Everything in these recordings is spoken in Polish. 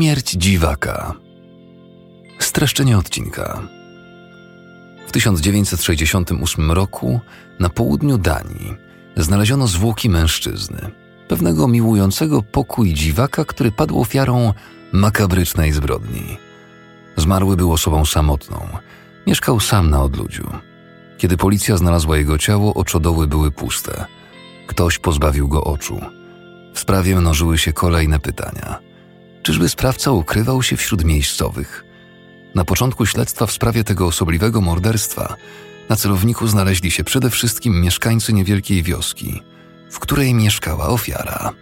Śmierć dziwaka. Streszczenie odcinka. W 1968 roku na południu Danii znaleziono zwłoki mężczyzny, pewnego miłującego pokój dziwaka, który padł ofiarą makabrycznej zbrodni. Zmarły był osobą samotną, mieszkał sam na odludziu. Kiedy policja znalazła jego ciało, oczodoły były puste. Ktoś pozbawił go oczu. W sprawie mnożyły się kolejne pytania – Czyżby sprawca ukrywał się wśród miejscowych? Na początku śledztwa w sprawie tego osobliwego morderstwa na celowniku znaleźli się przede wszystkim mieszkańcy niewielkiej wioski, w której mieszkała ofiara.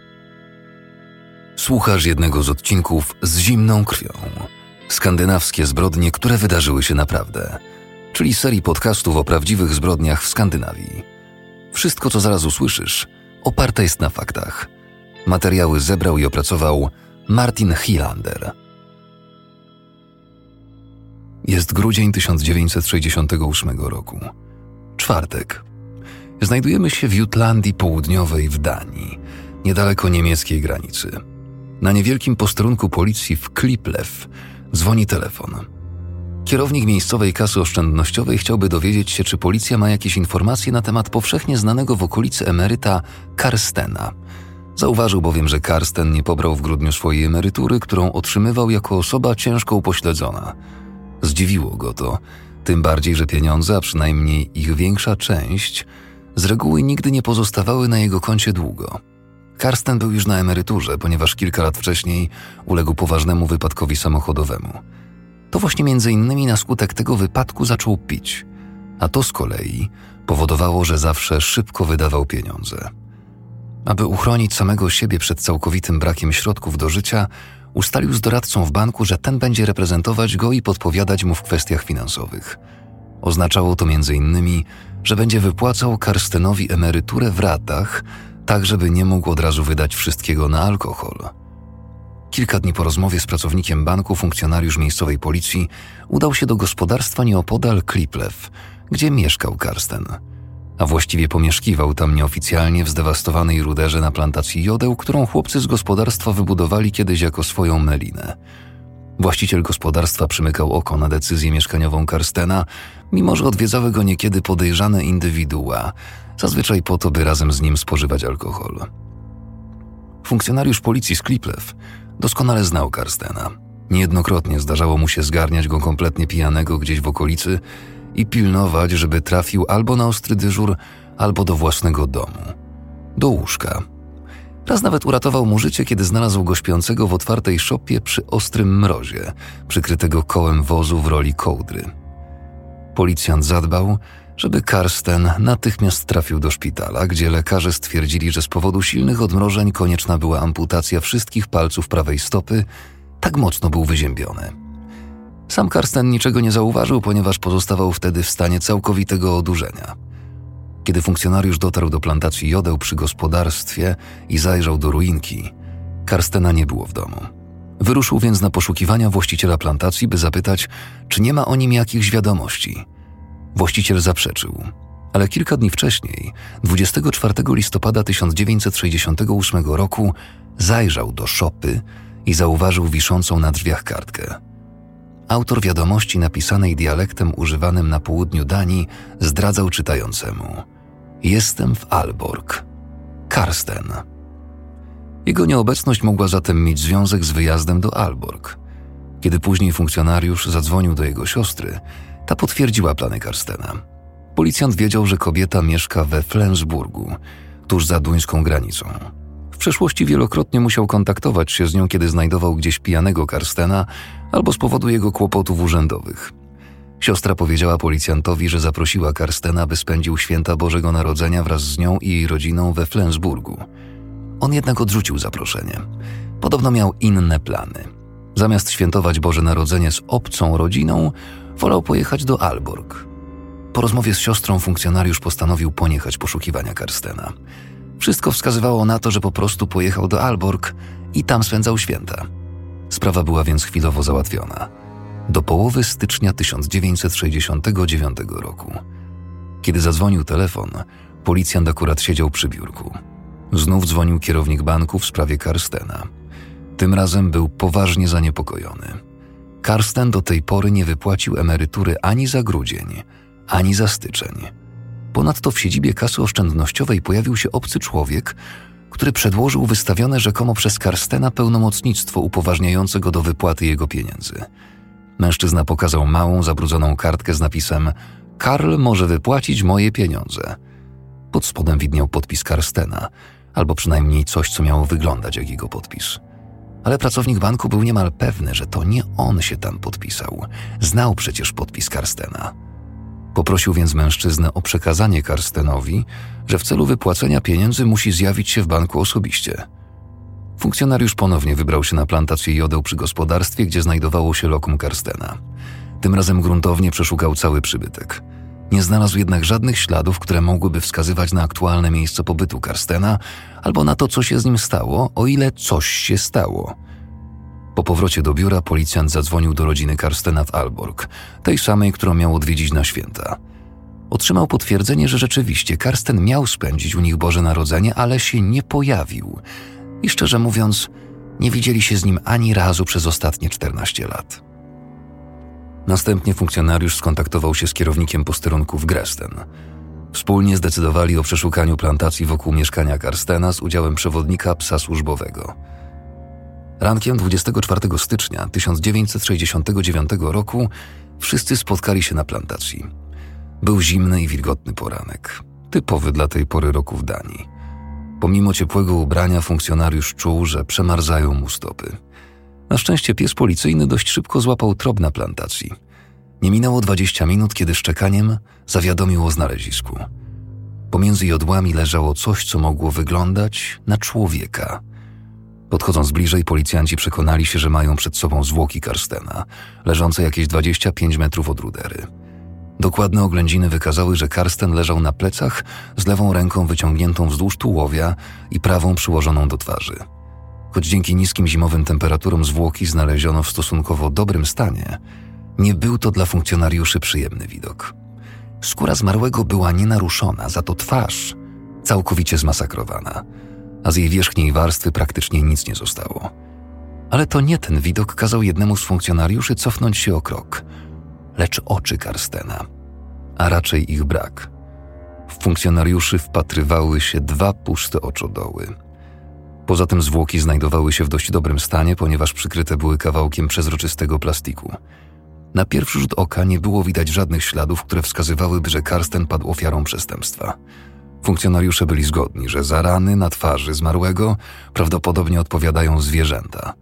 Słuchasz jednego z odcinków z zimną krwią. Skandynawskie zbrodnie, które wydarzyły się naprawdę, czyli serii podcastów o prawdziwych zbrodniach w Skandynawii. Wszystko, co zaraz usłyszysz, oparte jest na faktach. Materiały zebrał i opracował Martin Hilander. Jest grudzień 1968 roku. Czwartek. Znajdujemy się w Jutlandii Południowej w Danii, niedaleko niemieckiej granicy. Na niewielkim posterunku policji w Kliplew dzwoni telefon. Kierownik miejscowej kasy oszczędnościowej chciałby dowiedzieć się, czy policja ma jakieś informacje na temat powszechnie znanego w okolicy emeryta Karstena – Zauważył bowiem, że Karsten nie pobrał w grudniu swojej emerytury, którą otrzymywał jako osoba ciężko upośledzona. Zdziwiło go to, tym bardziej, że pieniądze, a przynajmniej ich większa część, z reguły nigdy nie pozostawały na jego koncie długo. Karsten był już na emeryturze, ponieważ kilka lat wcześniej uległ poważnemu wypadkowi samochodowemu. To właśnie między innymi na skutek tego wypadku zaczął pić, a to z kolei powodowało, że zawsze szybko wydawał pieniądze. Aby uchronić samego siebie przed całkowitym brakiem środków do życia, ustalił z doradcą w banku, że ten będzie reprezentować go i podpowiadać mu w kwestiach finansowych. Oznaczało to m.in., że będzie wypłacał Karstenowi emeryturę w ratach, tak żeby nie mógł od razu wydać wszystkiego na alkohol. Kilka dni po rozmowie z pracownikiem banku funkcjonariusz miejscowej policji udał się do gospodarstwa nieopodal Kliplew, gdzie mieszkał Karsten – a właściwie pomieszkiwał tam nieoficjalnie w zdewastowanej ruderze na plantacji jodeł, którą chłopcy z gospodarstwa wybudowali kiedyś jako swoją melinę. Właściciel gospodarstwa przymykał oko na decyzję mieszkaniową Karstena, mimo że odwiedzały go niekiedy podejrzane indywidua, zazwyczaj po to, by razem z nim spożywać alkohol. Funkcjonariusz policji z Kliplew doskonale znał Karstena. Niejednokrotnie zdarzało mu się zgarniać go kompletnie pijanego gdzieś w okolicy, i pilnować, żeby trafił albo na ostry dyżur, albo do własnego domu. Do łóżka. Raz nawet uratował mu życie, kiedy znalazł go śpiącego w otwartej szopie przy ostrym mrozie, przykrytego kołem wozu w roli kołdry. Policjant zadbał, żeby Karsten natychmiast trafił do szpitala, gdzie lekarze stwierdzili, że z powodu silnych odmrożeń konieczna była amputacja wszystkich palców prawej stopy, tak mocno był wyziębiony. Sam Karsten niczego nie zauważył, ponieważ pozostawał wtedy w stanie całkowitego odurzenia. Kiedy funkcjonariusz dotarł do plantacji jodeł przy gospodarstwie i zajrzał do ruinki, Karstena nie było w domu. Wyruszył więc na poszukiwania właściciela plantacji, by zapytać, czy nie ma o nim jakichś wiadomości. Właściciel zaprzeczył, ale kilka dni wcześniej, 24 listopada 1968 roku, zajrzał do szopy i zauważył wiszącą na drzwiach kartkę. Autor wiadomości napisanej dialektem używanym na południu Danii zdradzał czytającemu: Jestem w Alborg. Karsten. Jego nieobecność mogła zatem mieć związek z wyjazdem do Alborg. Kiedy później funkcjonariusz zadzwonił do jego siostry, ta potwierdziła plany Karstena. Policjant wiedział, że kobieta mieszka we Flensburgu, tuż za duńską granicą przeszłości wielokrotnie musiał kontaktować się z nią, kiedy znajdował gdzieś pijanego Karstena albo z powodu jego kłopotów urzędowych. Siostra powiedziała policjantowi, że zaprosiła Karstena, by spędził święta Bożego Narodzenia wraz z nią i jej rodziną we Flensburgu. On jednak odrzucił zaproszenie. Podobno miał inne plany. Zamiast świętować Boże Narodzenie z obcą rodziną, wolał pojechać do Alborg. Po rozmowie z siostrą funkcjonariusz postanowił poniechać poszukiwania Karstena. Wszystko wskazywało na to, że po prostu pojechał do Alborg i tam spędzał święta. Sprawa była więc chwilowo załatwiona. Do połowy stycznia 1969 roku. Kiedy zadzwonił telefon, policjant akurat siedział przy biurku. Znów dzwonił kierownik banku w sprawie Karstena. Tym razem był poważnie zaniepokojony. Karsten do tej pory nie wypłacił emerytury ani za grudzień, ani za styczeń. Ponadto w siedzibie kasy oszczędnościowej pojawił się obcy człowiek, który przedłożył wystawione rzekomo przez Karstena pełnomocnictwo upoważniające go do wypłaty jego pieniędzy. Mężczyzna pokazał małą, zabrudzoną kartkę z napisem Karl może wypłacić moje pieniądze. Pod spodem widniał podpis Karstena, albo przynajmniej coś, co miało wyglądać jak jego podpis. Ale pracownik banku był niemal pewny, że to nie on się tam podpisał. Znał przecież podpis Karstena. Poprosił więc mężczyznę o przekazanie Karstenowi, że w celu wypłacenia pieniędzy musi zjawić się w banku osobiście. Funkcjonariusz ponownie wybrał się na plantację jodeł przy gospodarstwie, gdzie znajdowało się lokum Karstena. Tym razem gruntownie przeszukał cały przybytek. Nie znalazł jednak żadnych śladów, które mogłyby wskazywać na aktualne miejsce pobytu Karstena albo na to, co się z nim stało, o ile coś się stało. Po powrocie do biura policjant zadzwonił do rodziny Karstena w Alborg, tej samej, którą miał odwiedzić na święta. Otrzymał potwierdzenie, że rzeczywiście Karsten miał spędzić u nich Boże Narodzenie, ale się nie pojawił. I szczerze mówiąc, nie widzieli się z nim ani razu przez ostatnie 14 lat. Następnie funkcjonariusz skontaktował się z kierownikiem posterunku w Gresten. Wspólnie zdecydowali o przeszukaniu plantacji wokół mieszkania Karstena z udziałem przewodnika psa służbowego. Rankiem 24 stycznia 1969 roku wszyscy spotkali się na plantacji. Był zimny i wilgotny poranek, typowy dla tej pory roku w Danii. Pomimo ciepłego ubrania funkcjonariusz czuł, że przemarzają mu stopy. Na szczęście pies policyjny dość szybko złapał trop na plantacji. Nie minęło 20 minut, kiedy szczekaniem zawiadomił o znalezisku. Pomiędzy jodłami leżało coś, co mogło wyglądać na człowieka. Podchodząc bliżej, policjanci przekonali się, że mają przed sobą zwłoki Karstena, leżące jakieś 25 metrów od rudery. Dokładne oględziny wykazały, że Karsten leżał na plecach z lewą ręką wyciągniętą wzdłuż tułowia i prawą przyłożoną do twarzy. Choć dzięki niskim zimowym temperaturom zwłoki znaleziono w stosunkowo dobrym stanie, nie był to dla funkcjonariuszy przyjemny widok. Skóra zmarłego była nienaruszona, za to twarz całkowicie zmasakrowana, a z jej wierzchniej warstwy praktycznie nic nie zostało. Ale to nie ten widok kazał jednemu z funkcjonariuszy cofnąć się o krok, lecz oczy Karstena, a raczej ich brak. W funkcjonariuszy wpatrywały się dwa puste oczodoły – Poza tym zwłoki znajdowały się w dość dobrym stanie, ponieważ przykryte były kawałkiem przezroczystego plastiku. Na pierwszy rzut oka nie było widać żadnych śladów, które wskazywałyby, że Karsten padł ofiarą przestępstwa. Funkcjonariusze byli zgodni, że za rany na twarzy zmarłego prawdopodobnie odpowiadają zwierzęta,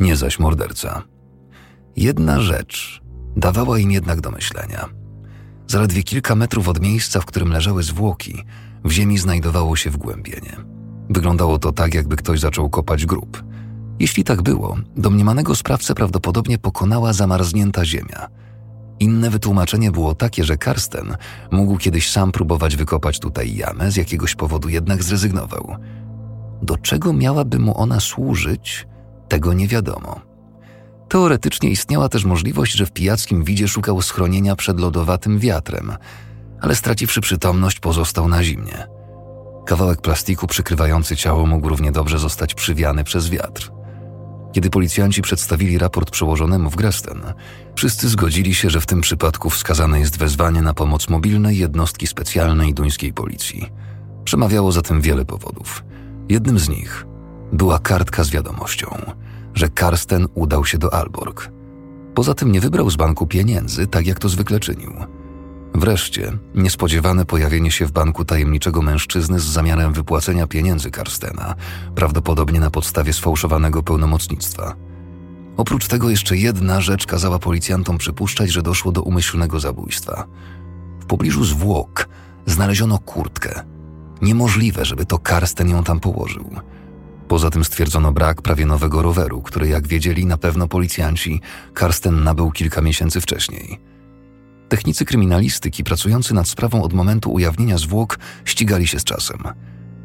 nie zaś morderca. Jedna rzecz dawała im jednak do myślenia. Zaledwie kilka metrów od miejsca, w którym leżały zwłoki, w ziemi znajdowało się wgłębienie. Wyglądało to tak, jakby ktoś zaczął kopać grób. Jeśli tak było, domniemanego sprawcę prawdopodobnie pokonała zamarznięta ziemia. Inne wytłumaczenie było takie, że Karsten mógł kiedyś sam próbować wykopać tutaj jamę, z jakiegoś powodu jednak zrezygnował. Do czego miałaby mu ona służyć, tego nie wiadomo. Teoretycznie istniała też możliwość, że w pijackim widzie szukał schronienia przed lodowatym wiatrem, ale straciwszy przytomność pozostał na zimnie. Kawałek plastiku przykrywający ciało mógł równie dobrze zostać przywiany przez wiatr. Kiedy policjanci przedstawili raport przełożonemu w Gresten, wszyscy zgodzili się, że w tym przypadku wskazane jest wezwanie na pomoc mobilnej jednostki specjalnej duńskiej policji. Przemawiało za tym wiele powodów. Jednym z nich była kartka z wiadomością, że Karsten udał się do Alborg. Poza tym nie wybrał z banku pieniędzy, tak jak to zwykle czynił – Wreszcie niespodziewane pojawienie się w banku tajemniczego mężczyzny z zamiarem wypłacenia pieniędzy Karstena, prawdopodobnie na podstawie sfałszowanego pełnomocnictwa. Oprócz tego jeszcze jedna rzecz kazała policjantom przypuszczać, że doszło do umyślnego zabójstwa. W pobliżu zwłok znaleziono kurtkę. Niemożliwe, żeby to Karsten ją tam położył. Poza tym stwierdzono brak prawie nowego roweru, który, jak wiedzieli na pewno policjanci, Karsten nabył kilka miesięcy wcześniej. Technicy kryminalistyki pracujący nad sprawą od momentu ujawnienia zwłok ścigali się z czasem.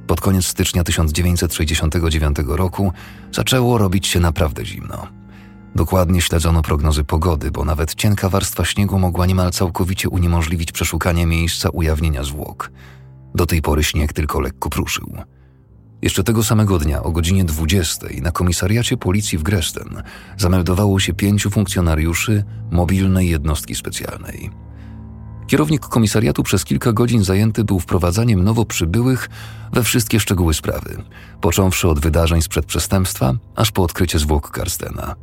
Pod koniec stycznia 1969 roku zaczęło robić się naprawdę zimno. Dokładnie śledzono prognozy pogody, bo nawet cienka warstwa śniegu mogła niemal całkowicie uniemożliwić przeszukanie miejsca ujawnienia zwłok. Do tej pory śnieg tylko lekko pruszył. Jeszcze tego samego dnia o godzinie 20 na komisariacie policji w Gresten zameldowało się pięciu funkcjonariuszy mobilnej jednostki specjalnej. Kierownik komisariatu przez kilka godzin zajęty był wprowadzaniem nowo przybyłych we wszystkie szczegóły sprawy, począwszy od wydarzeń sprzed przestępstwa, aż po odkrycie zwłok Karstena.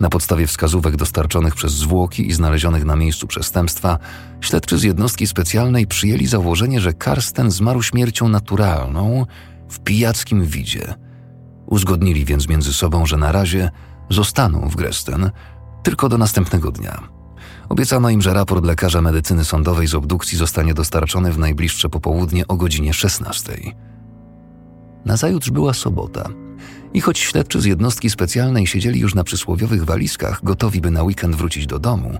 Na podstawie wskazówek dostarczonych przez zwłoki i znalezionych na miejscu przestępstwa, śledczy z jednostki specjalnej przyjęli założenie, że Karsten zmarł śmiercią naturalną w pijackim widzie. Uzgodnili więc między sobą, że na razie zostaną w Gresten tylko do następnego dnia. Obiecano im, że raport lekarza medycyny sądowej z obdukcji zostanie dostarczony w najbliższe popołudnie o godzinie 16. Nazajutrz była sobota – i choć śledczy z jednostki specjalnej siedzieli już na przysłowiowych walizkach, gotowi by na weekend wrócić do domu,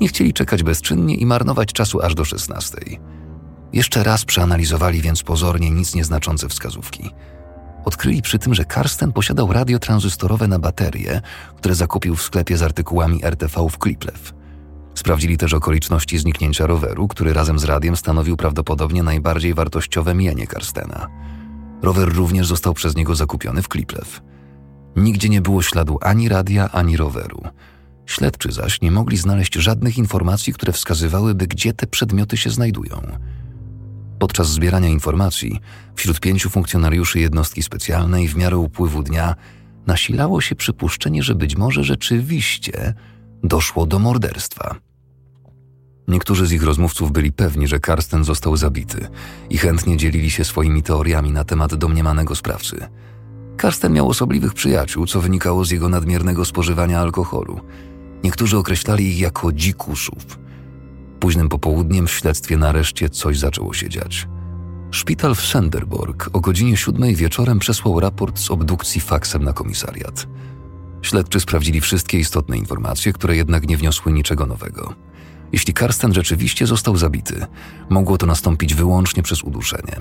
nie chcieli czekać bezczynnie i marnować czasu aż do 16. Jeszcze raz przeanalizowali więc pozornie nic nieznaczące wskazówki. Odkryli przy tym, że Karsten posiadał radio tranzystorowe na baterie, które zakupił w sklepie z artykułami RTV w Kliplew. Sprawdzili też okoliczności zniknięcia roweru, który razem z radiem stanowił prawdopodobnie najbardziej wartościowe mienie Karstena – Rower również został przez niego zakupiony w Kliplew. Nigdzie nie było śladu ani radia, ani roweru. Śledczy zaś nie mogli znaleźć żadnych informacji, które wskazywałyby, gdzie te przedmioty się znajdują. Podczas zbierania informacji wśród pięciu funkcjonariuszy jednostki specjalnej w miarę upływu dnia nasilało się przypuszczenie, że być może rzeczywiście doszło do morderstwa. Niektórzy z ich rozmówców byli pewni, że Karsten został zabity i chętnie dzielili się swoimi teoriami na temat domniemanego sprawcy. Karsten miał osobliwych przyjaciół, co wynikało z jego nadmiernego spożywania alkoholu. Niektórzy określali ich jako dzikusów. Późnym popołudniem w śledztwie nareszcie coś zaczęło się dziać. Szpital w Senderborg o godzinie siódmej wieczorem przesłał raport z obdukcji faksem na komisariat. Śledczy sprawdzili wszystkie istotne informacje, które jednak nie wniosły niczego nowego. Jeśli Karsten rzeczywiście został zabity, mogło to nastąpić wyłącznie przez uduszenie.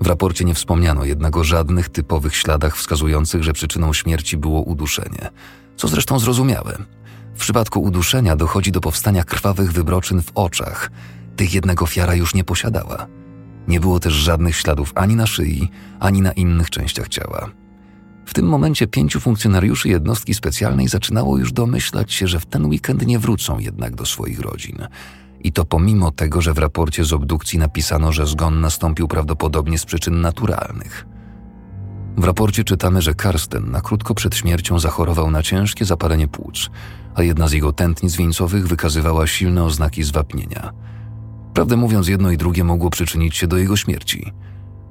W raporcie nie wspomniano jednak o żadnych typowych śladach wskazujących, że przyczyną śmierci było uduszenie, co zresztą zrozumiałe. W przypadku uduszenia dochodzi do powstania krwawych wybroczyn w oczach, tych jednak ofiara już nie posiadała. Nie było też żadnych śladów ani na szyi, ani na innych częściach ciała. W tym momencie pięciu funkcjonariuszy jednostki specjalnej zaczynało już domyślać się, że w ten weekend nie wrócą jednak do swoich rodzin. I to pomimo tego, że w raporcie z obdukcji napisano, że zgon nastąpił prawdopodobnie z przyczyn naturalnych. W raporcie czytamy, że Karsten na krótko przed śmiercią zachorował na ciężkie zapalenie płuc, a jedna z jego tętnic wieńcowych wykazywała silne oznaki zwapnienia. Prawdę mówiąc, jedno i drugie mogło przyczynić się do jego śmierci –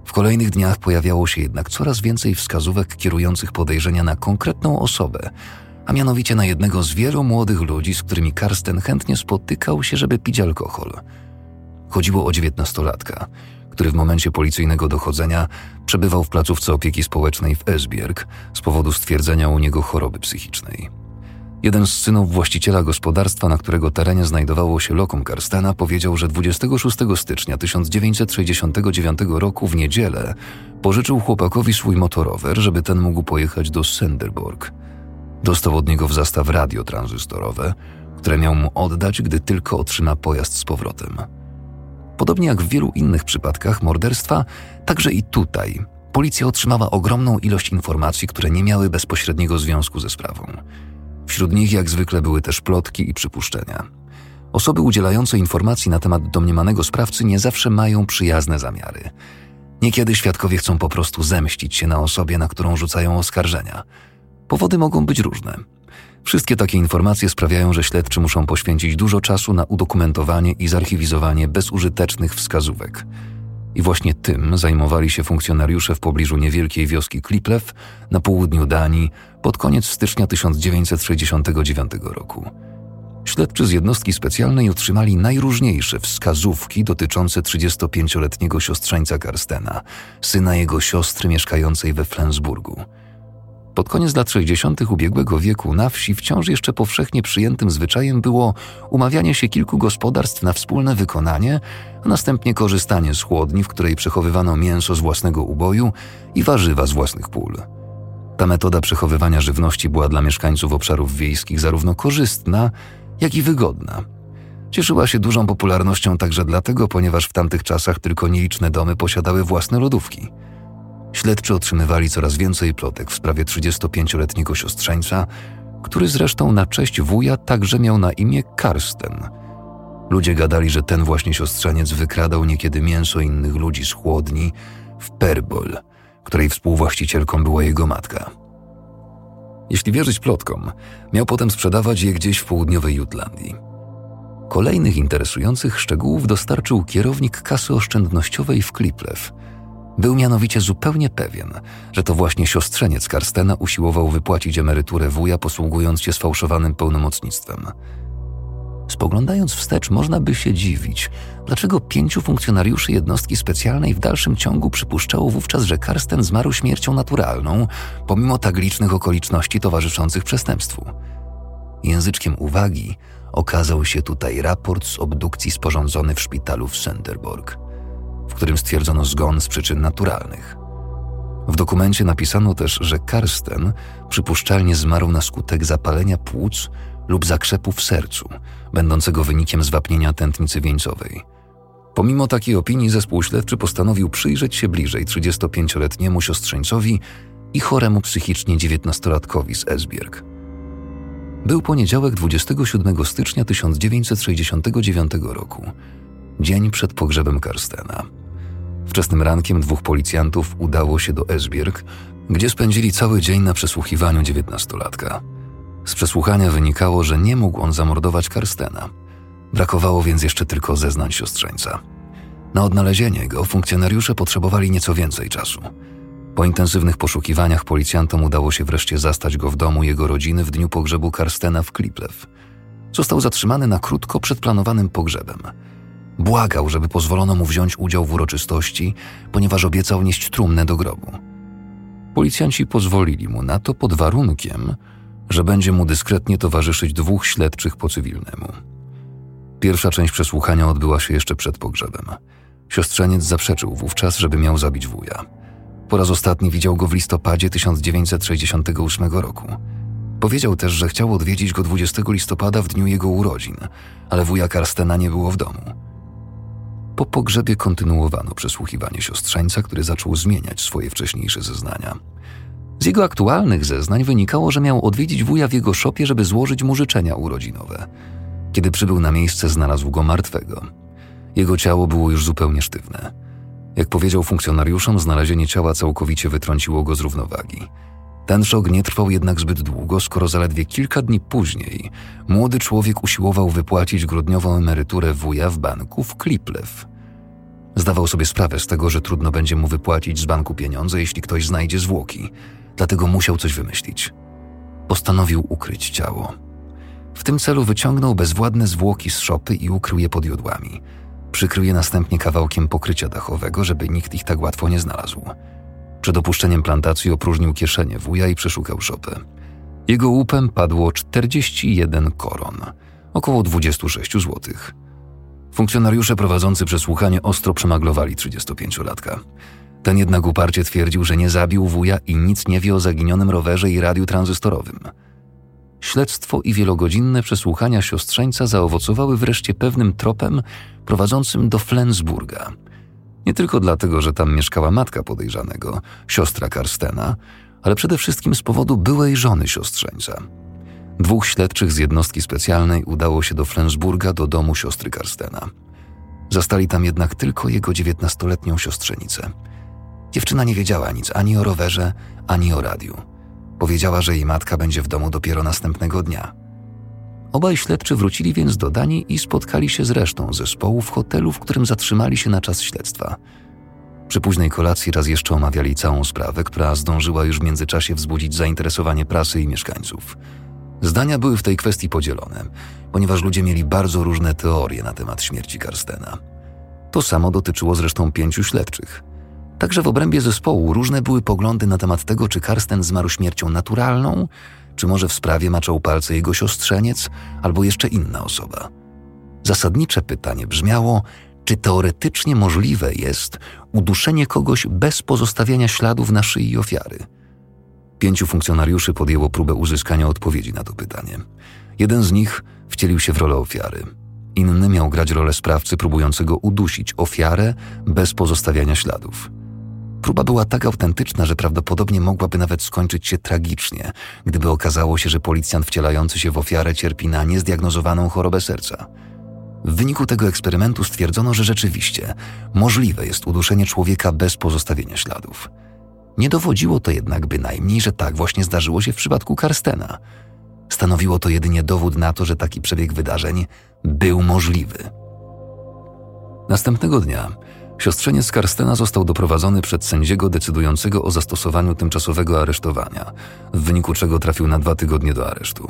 w kolejnych dniach pojawiało się jednak coraz więcej wskazówek kierujących podejrzenia na konkretną osobę, a mianowicie na jednego z wielu młodych ludzi, z którymi Karsten chętnie spotykał się, żeby pić alkohol. Chodziło o dziewiętnastolatka, który w momencie policyjnego dochodzenia przebywał w placówce opieki społecznej w Esbjerg z powodu stwierdzenia u niego choroby psychicznej. Jeden z synów właściciela gospodarstwa, na którego terenie znajdowało się lokum Karstena, powiedział, że 26 stycznia 1969 roku w niedzielę pożyczył chłopakowi swój motorower, żeby ten mógł pojechać do Senderborg. Dostał od niego w zastaw radio tranzystorowe, które miał mu oddać, gdy tylko otrzyma pojazd z powrotem. Podobnie jak w wielu innych przypadkach morderstwa, także i tutaj policja otrzymała ogromną ilość informacji, które nie miały bezpośredniego związku ze sprawą. Wśród nich jak zwykle były też plotki i przypuszczenia. Osoby udzielające informacji na temat domniemanego sprawcy nie zawsze mają przyjazne zamiary. Niekiedy świadkowie chcą po prostu zemścić się na osobie, na którą rzucają oskarżenia. Powody mogą być różne. Wszystkie takie informacje sprawiają, że śledczy muszą poświęcić dużo czasu na udokumentowanie i zarchiwizowanie bezużytecznych wskazówek. I właśnie tym zajmowali się funkcjonariusze w pobliżu niewielkiej wioski Kliplew na południu Danii pod koniec stycznia 1969 roku. Śledczy z jednostki specjalnej otrzymali najróżniejsze wskazówki dotyczące 35-letniego siostrzeńca Karstena, syna jego siostry mieszkającej we Flensburgu. Pod koniec lat 60. ubiegłego wieku na wsi wciąż jeszcze powszechnie przyjętym zwyczajem było umawianie się kilku gospodarstw na wspólne wykonanie, a następnie korzystanie z chłodni, w której przechowywano mięso z własnego uboju i warzywa z własnych pól. Ta metoda przechowywania żywności była dla mieszkańców obszarów wiejskich zarówno korzystna, jak i wygodna. Cieszyła się dużą popularnością także dlatego, ponieważ w tamtych czasach tylko nieliczne domy posiadały własne lodówki – Śledczy otrzymywali coraz więcej plotek w sprawie 35-letniego siostrzeńca, który zresztą na cześć wuja także miał na imię Karsten. Ludzie gadali, że ten właśnie siostrzeniec wykradał niekiedy mięso innych ludzi z chłodni w Perbol, której współwłaścicielką była jego matka. Jeśli wierzyć plotkom, miał potem sprzedawać je gdzieś w południowej Jutlandii. Kolejnych interesujących szczegółów dostarczył kierownik kasy oszczędnościowej w Kliplew. Był mianowicie zupełnie pewien, że to właśnie siostrzeniec Karstena usiłował wypłacić emeryturę wuja, posługując się sfałszowanym pełnomocnictwem – Spoglądając wstecz, można by się dziwić, dlaczego pięciu funkcjonariuszy jednostki specjalnej w dalszym ciągu przypuszczało wówczas, że Karsten zmarł śmiercią naturalną, pomimo tak licznych okoliczności towarzyszących przestępstwu. Języczkiem uwagi okazał się tutaj raport z obdukcji sporządzony w szpitalu w Senderborg, w którym stwierdzono zgon z przyczyn naturalnych. W dokumencie napisano też, że Karsten przypuszczalnie zmarł na skutek zapalenia płuc lub zakrzepu w sercu, będącego wynikiem zwapnienia tętnicy wieńcowej. Pomimo takiej opinii zespół śledczy postanowił przyjrzeć się bliżej 35-letniemu siostrzeńcowi i choremu psychicznie 19-latkowi z Esbjerg. Był poniedziałek 27 stycznia 1969 roku, dzień przed pogrzebem Karstena. Wczesnym rankiem dwóch policjantów udało się do Esbjerg, gdzie spędzili cały dzień na przesłuchiwaniu dziewiętnastolatka. Z przesłuchania wynikało, że nie mógł on zamordować Karstena. Brakowało więc jeszcze tylko zeznań siostrzeńca. Na odnalezienie go funkcjonariusze potrzebowali nieco więcej czasu. Po intensywnych poszukiwaniach policjantom udało się wreszcie zastać go w domu jego rodziny w dniu pogrzebu Karstena w Kliplew. Został zatrzymany na krótko przed planowanym pogrzebem. Błagał, żeby pozwolono mu wziąć udział w uroczystości, ponieważ obiecał nieść trumnę do grobu. Policjanci pozwolili mu na to pod warunkiem, że będzie mu dyskretnie towarzyszyć dwóch śledczych po cywilnemu. Pierwsza część przesłuchania odbyła się jeszcze przed pogrzebem. Siostrzeniec zaprzeczył wówczas, żeby miał zabić wuja. Po raz ostatni widział go w listopadzie 1968 roku. Powiedział też, że chciał odwiedzić go 20 listopada w dniu jego urodzin, ale wuja Karstena nie było w domu. Po pogrzebie kontynuowano przesłuchiwanie siostrzeńca, który zaczął zmieniać swoje wcześniejsze zeznania. Z jego aktualnych zeznań wynikało, że miał odwiedzić wuja w jego szopie, żeby złożyć mu życzenia urodzinowe. Kiedy przybył na miejsce, znalazł go martwego. Jego ciało było już zupełnie sztywne. Jak powiedział funkcjonariuszom, znalezienie ciała całkowicie wytrąciło go z równowagi. Ten szok nie trwał jednak zbyt długo, skoro zaledwie kilka dni później młody człowiek usiłował wypłacić grudniową emeryturę wuja w banku w Kliplew. Zdawał sobie sprawę z tego, że trudno będzie mu wypłacić z banku pieniądze, jeśli ktoś znajdzie zwłoki – dlatego musiał coś wymyślić. Postanowił ukryć ciało. W tym celu wyciągnął bezwładne zwłoki z szopy i ukrył je pod jodłami. Przykrył je następnie kawałkiem pokrycia dachowego, żeby nikt ich tak łatwo nie znalazł. Przed opuszczeniem plantacji opróżnił kieszenie wuja i przeszukał szopę. Jego łupem padło 41 koron, około 26 złotych. Funkcjonariusze prowadzący przesłuchanie ostro przemaglowali 35-latka. Ten jednak uparcie twierdził, że nie zabił wuja i nic nie wie o zaginionym rowerze i radiu tranzystorowym. Śledztwo i wielogodzinne przesłuchania siostrzeńca zaowocowały wreszcie pewnym tropem prowadzącym do Flensburga. Nie tylko dlatego, że tam mieszkała matka podejrzanego, siostra Karstena, ale przede wszystkim z powodu byłej żony siostrzeńca. Dwóch śledczych z jednostki specjalnej udało się do Flensburga do domu siostry Karstena. Zastali tam jednak tylko jego dziewiętnastoletnią siostrzenicę – Dziewczyna nie wiedziała nic ani o rowerze, ani o radiu. Powiedziała, że jej matka będzie w domu dopiero następnego dnia. Obaj śledczy wrócili więc do Danii i spotkali się z resztą zespołu w hotelu, w którym zatrzymali się na czas śledztwa. Przy późnej kolacji raz jeszcze omawiali całą sprawę, która zdążyła już w międzyczasie wzbudzić zainteresowanie prasy i mieszkańców. Zdania były w tej kwestii podzielone, ponieważ ludzie mieli bardzo różne teorie na temat śmierci Karstena. To samo dotyczyło zresztą pięciu śledczych – Także w obrębie zespołu różne były poglądy na temat tego, czy Karsten zmarł śmiercią naturalną, czy może w sprawie maczał palce jego siostrzeniec albo jeszcze inna osoba. Zasadnicze pytanie brzmiało, czy teoretycznie możliwe jest uduszenie kogoś bez pozostawiania śladów na szyi ofiary. Pięciu funkcjonariuszy podjęło próbę uzyskania odpowiedzi na to pytanie. Jeden z nich wcielił się w rolę ofiary. Inny miał grać rolę sprawcy próbującego udusić ofiarę bez pozostawiania śladów. Próba była tak autentyczna, że prawdopodobnie mogłaby nawet skończyć się tragicznie, gdyby okazało się, że policjant wcielający się w ofiarę cierpi na niezdiagnozowaną chorobę serca. W wyniku tego eksperymentu stwierdzono, że rzeczywiście możliwe jest uduszenie człowieka bez pozostawienia śladów. Nie dowodziło to jednak bynajmniej, że tak właśnie zdarzyło się w przypadku Karstena. Stanowiło to jedynie dowód na to, że taki przebieg wydarzeń był możliwy. Następnego dnia siostrzeniec Karstena został doprowadzony przed sędziego decydującego o zastosowaniu tymczasowego aresztowania, w wyniku czego trafił na dwa tygodnie do aresztu.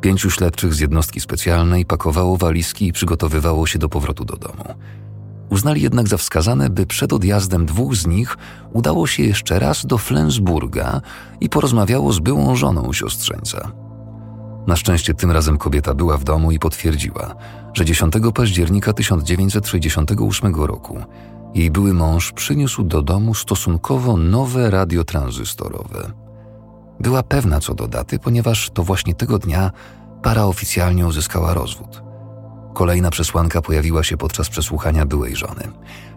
Pięciu śledczych z jednostki specjalnej pakowało walizki i przygotowywało się do powrotu do domu. Uznali jednak za wskazane, by przed odjazdem dwóch z nich udało się jeszcze raz do Flensburga i porozmawiało z byłą żoną siostrzeńca. Na szczęście tym razem kobieta była w domu i potwierdziła, że 10 października 1968 roku jej były mąż przyniósł do domu stosunkowo nowe radio tranzystorowe. Była pewna co do daty, ponieważ to właśnie tego dnia para oficjalnie uzyskała rozwód. Kolejna przesłanka pojawiła się podczas przesłuchania byłej żony.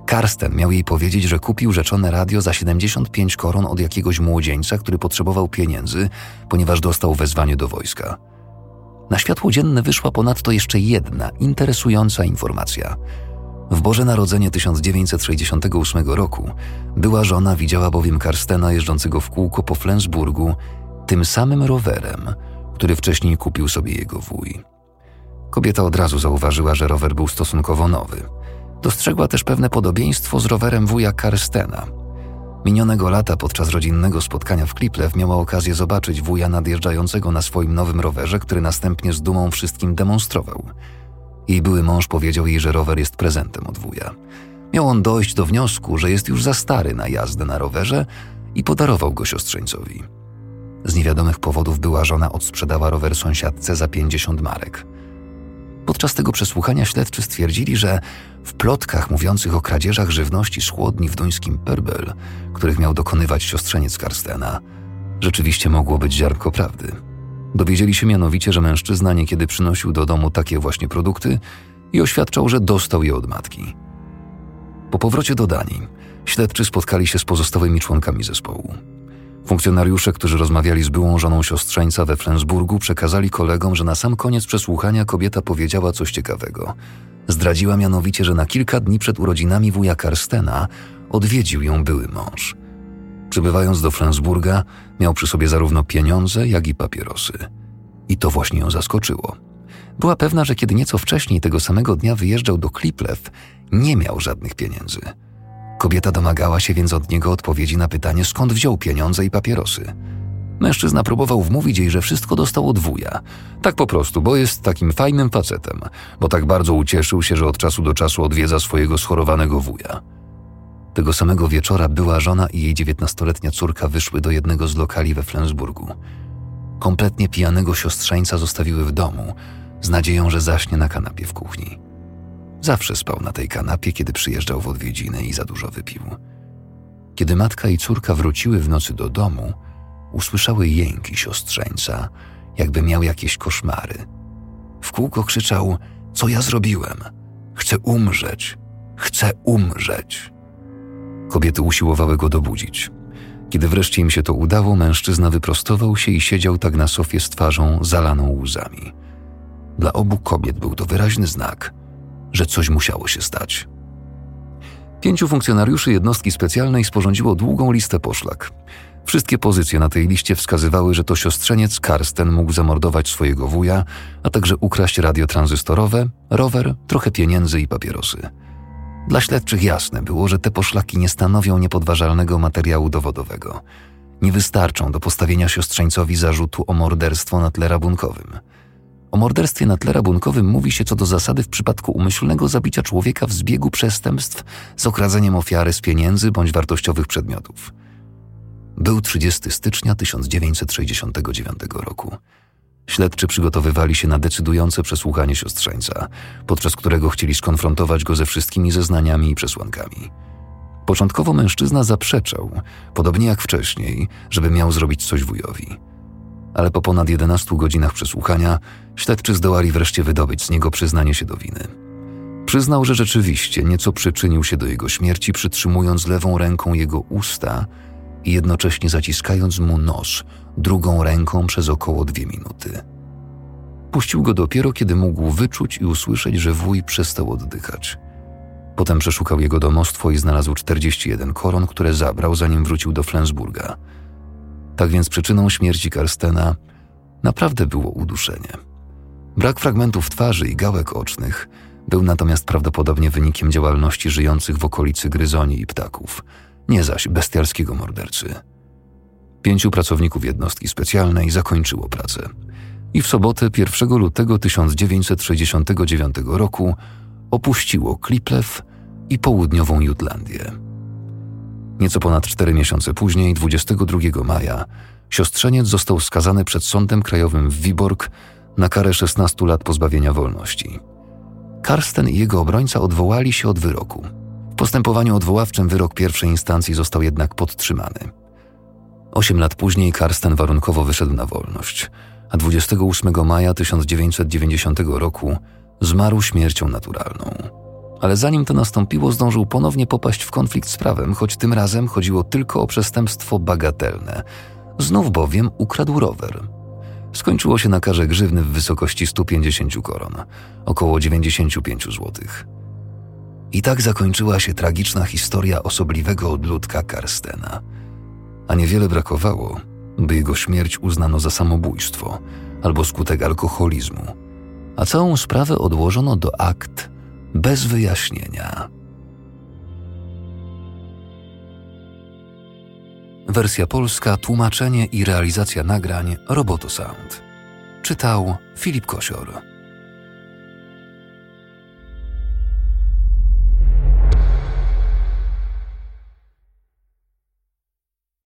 Karsten miał jej powiedzieć, że kupił rzeczone radio za 75 koron od jakiegoś młodzieńca, który potrzebował pieniędzy, ponieważ dostał wezwanie do wojska. Na światło dzienne wyszła ponadto jeszcze jedna interesująca informacja. W Boże Narodzenie 1968 roku była żona widziała bowiem Karstena jeżdżącego w kółko po Flensburgu tym samym rowerem, który wcześniej kupił sobie jego wuj. Kobieta od razu zauważyła, że rower był stosunkowo nowy. Dostrzegła też pewne podobieństwo z rowerem wuja Karstena. Minionego lata podczas rodzinnego spotkania w Kliplew miała okazję zobaczyć wuja nadjeżdżającego na swoim nowym rowerze, który następnie z dumą wszystkim demonstrował. Jej były mąż powiedział jej, że rower jest prezentem od wuja. Miał on dojść do wniosku, że jest już za stary na jazdę na rowerze i podarował go siostrzeńcowi. Z niewiadomych powodów była żona odsprzedała rower sąsiadce za 50 marek. Podczas tego przesłuchania śledczy stwierdzili, że w plotkach mówiących o kradzieżach żywności z chłodni w duńskim Perbel, których miał dokonywać siostrzeniec Karstena, rzeczywiście mogło być ziarnko prawdy. Dowiedzieli się mianowicie, że mężczyzna niekiedy przynosił do domu takie właśnie produkty i oświadczał, że dostał je od matki. Po powrocie do Danii śledczy spotkali się z pozostałymi członkami zespołu. Funkcjonariusze, którzy rozmawiali z byłą żoną siostrzeńca we Flensburgu, przekazali kolegom, że na sam koniec przesłuchania kobieta powiedziała coś ciekawego. Zdradziła mianowicie, że na kilka dni przed urodzinami wuja Karstena odwiedził ją były mąż. Przybywając do Flensburga, miał przy sobie zarówno pieniądze, jak i papierosy. I to właśnie ją zaskoczyło. Była pewna, że kiedy nieco wcześniej tego samego dnia wyjeżdżał do Kliplew, nie miał żadnych pieniędzy – Kobieta domagała się więc od niego odpowiedzi na pytanie, skąd wziął pieniądze i papierosy. Mężczyzna próbował wmówić jej, że wszystko dostał od wuja. Tak po prostu, bo jest takim fajnym facetem, bo tak bardzo ucieszył się, że od czasu do czasu odwiedza swojego schorowanego wuja. Tego samego wieczora była żona i jej dziewiętnastoletnia córka wyszły do jednego z lokali we Flensburgu. Kompletnie pijanego siostrzeńca zostawiły w domu, z nadzieją, że zaśnie na kanapie w kuchni. Zawsze spał na tej kanapie, kiedy przyjeżdżał w odwiedziny i za dużo wypił. Kiedy matka i córka wróciły w nocy do domu, usłyszały jęki siostrzeńca, jakby miał jakieś koszmary. W kółko krzyczał: Co ja zrobiłem? Chcę umrzeć! Chcę umrzeć! Kobiety usiłowały go dobudzić. Kiedy wreszcie im się to udało, mężczyzna wyprostował się i siedział tak na sofie z twarzą zalaną łzami. Dla obu kobiet był to wyraźny znak – że coś musiało się stać. Pięciu funkcjonariuszy jednostki specjalnej sporządziło długą listę poszlak. Wszystkie pozycje na tej liście wskazywały, że to siostrzeniec Karsten mógł zamordować swojego wuja, a także ukraść radio tranzystorowe, rower, trochę pieniędzy i papierosy. Dla śledczych jasne było, że te poszlaki nie stanowią niepodważalnego materiału dowodowego. Nie wystarczą do postawienia siostrzeńcowi zarzutu o morderstwo na tle rabunkowym – o morderstwie na tle rabunkowym mówi się co do zasady w przypadku umyślnego zabicia człowieka w zbiegu przestępstw z okradzeniem ofiary z pieniędzy bądź wartościowych przedmiotów. Był 30 stycznia 1969 roku. Śledczy przygotowywali się na decydujące przesłuchanie siostrzeńca, podczas którego chcieli skonfrontować go ze wszystkimi zeznaniami i przesłankami. Początkowo mężczyzna zaprzeczał, podobnie jak wcześniej, żeby miał zrobić coś wujowi ale po ponad 11 godzinach przesłuchania śledczy zdołali wreszcie wydobyć z niego przyznanie się do winy. Przyznał, że rzeczywiście nieco przyczynił się do jego śmierci, przytrzymując lewą ręką jego usta i jednocześnie zaciskając mu nos drugą ręką przez około dwie minuty. Puścił go dopiero, kiedy mógł wyczuć i usłyszeć, że wuj przestał oddychać. Potem przeszukał jego domostwo i znalazł 41 koron, które zabrał, zanim wrócił do Flensburga. Tak więc przyczyną śmierci Karstena naprawdę było uduszenie. Brak fragmentów twarzy i gałek ocznych był natomiast prawdopodobnie wynikiem działalności żyjących w okolicy gryzoni i ptaków, nie zaś bestialskiego mordercy. Pięciu pracowników jednostki specjalnej zakończyło pracę i w sobotę 1 lutego 1969 roku opuściło Kliplew i południową Jutlandię. Nieco ponad cztery miesiące później, 22 maja, siostrzeniec został skazany przed Sądem Krajowym w Wiborg na karę 16 lat pozbawienia wolności. Karsten i jego obrońca odwołali się od wyroku. W postępowaniu odwoławczym wyrok pierwszej instancji został jednak podtrzymany. Osiem lat później Karsten warunkowo wyszedł na wolność, a 28 maja 1990 roku zmarł śmiercią naturalną. Ale zanim to nastąpiło, zdążył ponownie popaść w konflikt z prawem, choć tym razem chodziło tylko o przestępstwo bagatelne. Znów bowiem ukradł rower. Skończyło się na karze grzywny w wysokości 150 koron, około 95 zł. I tak zakończyła się tragiczna historia osobliwego odludka Karstena. A niewiele brakowało, by jego śmierć uznano za samobójstwo albo skutek alkoholizmu, a całą sprawę odłożono do akt bez wyjaśnienia. Wersja polska, tłumaczenie i realizacja nagrań Robotosound. Czytał Filip Kosior.